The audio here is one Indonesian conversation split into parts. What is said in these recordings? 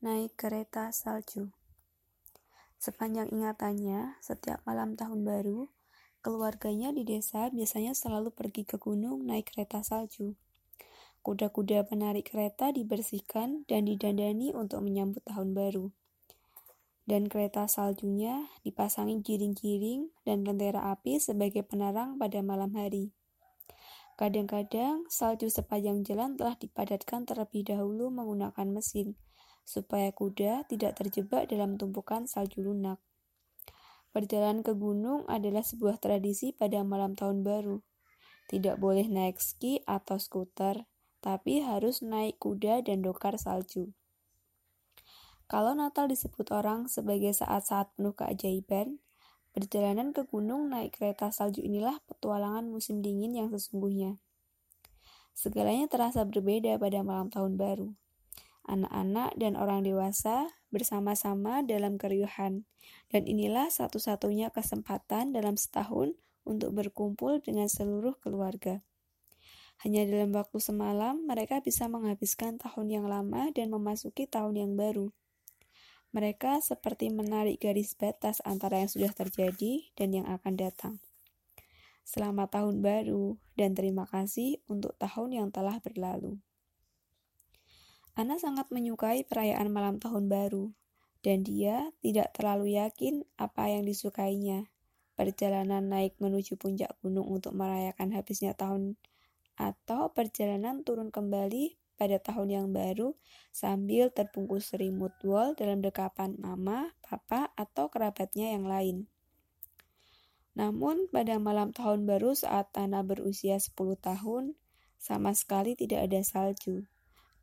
naik kereta salju. Sepanjang ingatannya, setiap malam tahun baru, keluarganya di desa biasanya selalu pergi ke gunung naik kereta salju. Kuda-kuda penarik kereta dibersihkan dan didandani untuk menyambut tahun baru. Dan kereta saljunya dipasangi giring-giring dan lentera api sebagai penerang pada malam hari. Kadang-kadang salju sepanjang jalan telah dipadatkan terlebih dahulu menggunakan mesin, supaya kuda tidak terjebak dalam tumpukan salju lunak. Perjalanan ke gunung adalah sebuah tradisi pada malam tahun baru. Tidak boleh naik ski atau skuter, tapi harus naik kuda dan dokar salju. Kalau Natal disebut orang sebagai saat-saat penuh keajaiban, Perjalanan ke gunung naik kereta salju inilah petualangan musim dingin yang sesungguhnya. Segalanya terasa berbeda pada malam tahun baru. Anak-anak dan orang dewasa bersama-sama dalam keriuhan, dan inilah satu-satunya kesempatan dalam setahun untuk berkumpul dengan seluruh keluarga. Hanya dalam waktu semalam, mereka bisa menghabiskan tahun yang lama dan memasuki tahun yang baru. Mereka seperti menarik garis batas antara yang sudah terjadi dan yang akan datang. Selamat tahun baru dan terima kasih untuk tahun yang telah berlalu. Ana sangat menyukai perayaan malam tahun baru, dan dia tidak terlalu yakin apa yang disukainya. Perjalanan naik menuju puncak gunung untuk merayakan habisnya tahun atau perjalanan turun kembali pada tahun yang baru sambil terbungkus serimut wol dalam dekapan mama, papa, atau kerabatnya yang lain. Namun pada malam tahun baru saat tanah berusia 10 tahun, sama sekali tidak ada salju,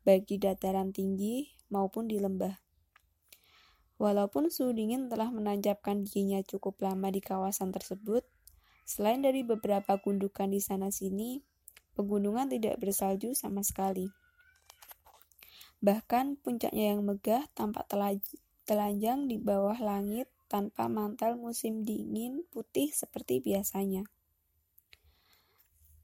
baik di dataran tinggi maupun di lembah. Walaupun suhu dingin telah menancapkan giginya cukup lama di kawasan tersebut, selain dari beberapa gundukan di sana-sini, pegunungan tidak bersalju sama sekali. Bahkan puncaknya yang megah tampak telanjang di bawah langit tanpa mantel musim dingin putih seperti biasanya.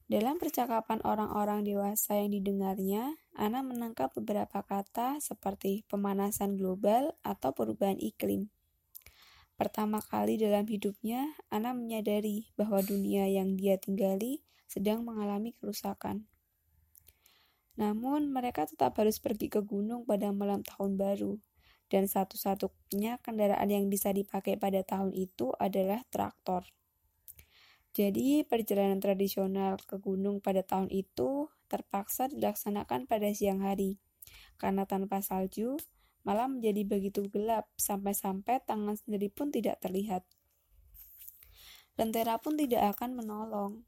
Dalam percakapan orang-orang dewasa yang didengarnya, Ana menangkap beberapa kata seperti pemanasan global atau perubahan iklim. Pertama kali dalam hidupnya, Ana menyadari bahwa dunia yang dia tinggali sedang mengalami kerusakan. Namun, mereka tetap harus pergi ke gunung pada malam tahun baru, dan satu-satunya kendaraan yang bisa dipakai pada tahun itu adalah traktor. Jadi, perjalanan tradisional ke gunung pada tahun itu terpaksa dilaksanakan pada siang hari, karena tanpa salju, malam menjadi begitu gelap sampai-sampai tangan sendiri pun tidak terlihat. Lentera pun tidak akan menolong,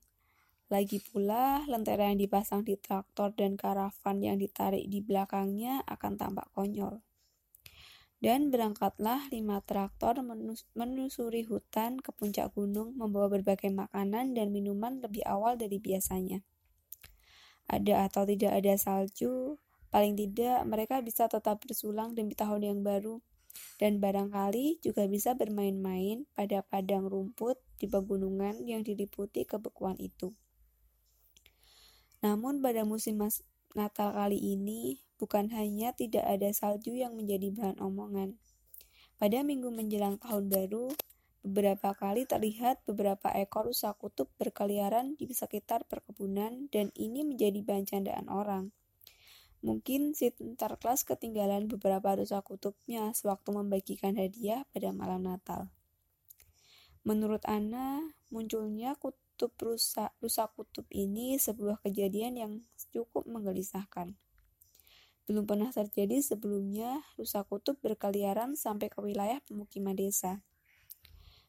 lagi pula, lentera yang dipasang di traktor dan karavan yang ditarik di belakangnya akan tampak konyol. Dan berangkatlah lima traktor menus menusuri hutan ke puncak gunung membawa berbagai makanan dan minuman lebih awal dari biasanya. Ada atau tidak ada salju, paling tidak mereka bisa tetap bersulang demi tahun yang baru dan barangkali juga bisa bermain-main pada padang rumput di pegunungan yang diliputi kebekuan itu. Namun pada musim Natal kali ini, bukan hanya tidak ada salju yang menjadi bahan omongan. Pada minggu menjelang tahun baru, beberapa kali terlihat beberapa ekor rusa kutub berkeliaran di sekitar perkebunan dan ini menjadi bahan candaan orang. Mungkin si kelas ketinggalan beberapa rusa kutubnya sewaktu membagikan hadiah pada malam Natal. Menurut Ana, munculnya kutub rusa, rusa kutub ini sebuah kejadian yang cukup menggelisahkan. Belum pernah terjadi sebelumnya rusa kutub berkeliaran sampai ke wilayah pemukiman desa.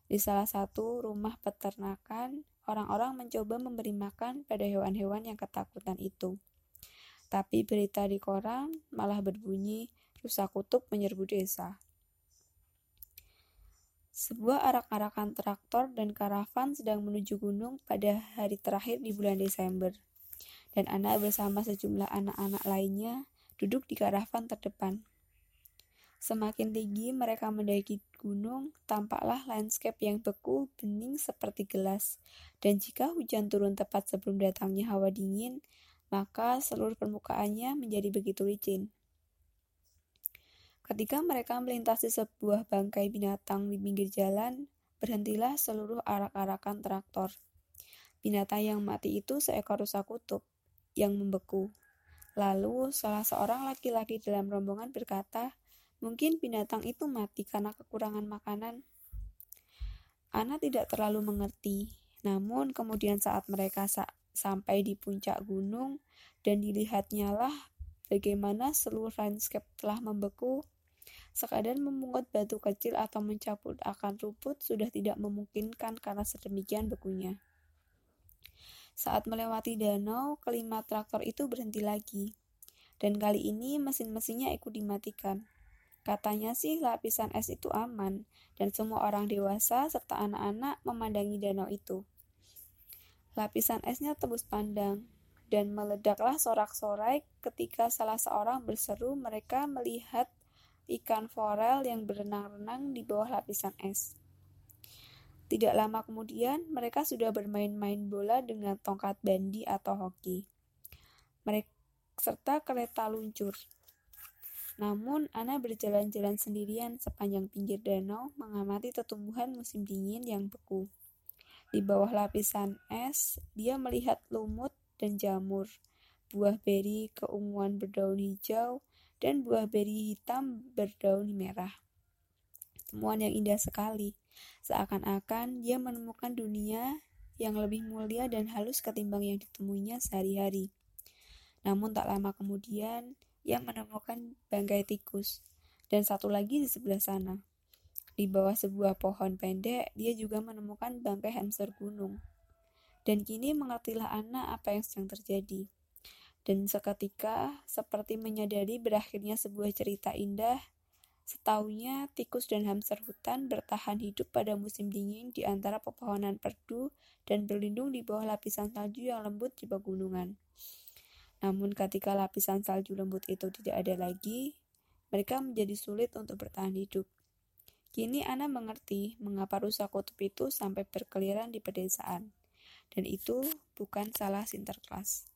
Di salah satu rumah peternakan, orang-orang mencoba memberi makan pada hewan-hewan yang ketakutan itu. Tapi berita di koran malah berbunyi rusa kutub menyerbu desa. Sebuah arak-arakan traktor dan karavan sedang menuju gunung pada hari terakhir di bulan Desember. Dan anak bersama sejumlah anak-anak lainnya duduk di karavan terdepan. Semakin tinggi mereka mendaki gunung, tampaklah landscape yang beku, bening seperti gelas. Dan jika hujan turun tepat sebelum datangnya hawa dingin, maka seluruh permukaannya menjadi begitu licin. Ketika mereka melintasi sebuah bangkai binatang di pinggir jalan, berhentilah seluruh arak-arakan traktor. Binatang yang mati itu seekor rusa kutub yang membeku. Lalu salah seorang laki-laki dalam rombongan berkata, mungkin binatang itu mati karena kekurangan makanan. Ana tidak terlalu mengerti, namun kemudian saat mereka sa sampai di puncak gunung dan dilihatnya lah bagaimana seluruh landscape telah membeku, sekadar memungut batu kecil atau mencabut akan rumput sudah tidak memungkinkan karena sedemikian bekunya. Saat melewati danau, kelima traktor itu berhenti lagi. Dan kali ini mesin-mesinnya ikut dimatikan. Katanya sih lapisan es itu aman, dan semua orang dewasa serta anak-anak memandangi danau itu. Lapisan esnya tebus pandang, dan meledaklah sorak-sorai ketika salah seorang berseru mereka melihat ikan forel yang berenang-renang di bawah lapisan es. Tidak lama kemudian, mereka sudah bermain-main bola dengan tongkat bandi atau hoki. Mereka serta kereta luncur. Namun, Ana berjalan-jalan sendirian sepanjang pinggir danau mengamati pertumbuhan musim dingin yang beku. Di bawah lapisan es, dia melihat lumut dan jamur, buah beri keunguan berdaun hijau, dan buah beri hitam berdaun merah. Temuan yang indah sekali. Seakan-akan dia menemukan dunia yang lebih mulia dan halus ketimbang yang ditemuinya sehari-hari. Namun tak lama kemudian, ia menemukan bangkai tikus, dan satu lagi di sebelah sana. Di bawah sebuah pohon pendek, dia juga menemukan bangkai hamster gunung. Dan kini mengertilah anak apa yang sedang terjadi. Dan seketika, seperti menyadari berakhirnya sebuah cerita indah, Setahunya, tikus dan hamster hutan bertahan hidup pada musim dingin di antara pepohonan perdu dan berlindung di bawah lapisan salju yang lembut di pegunungan. Namun ketika lapisan salju lembut itu tidak ada lagi, mereka menjadi sulit untuk bertahan hidup. Kini Ana mengerti mengapa rusa kutub itu sampai berkeliaran di pedesaan. Dan itu bukan salah Sinterklas.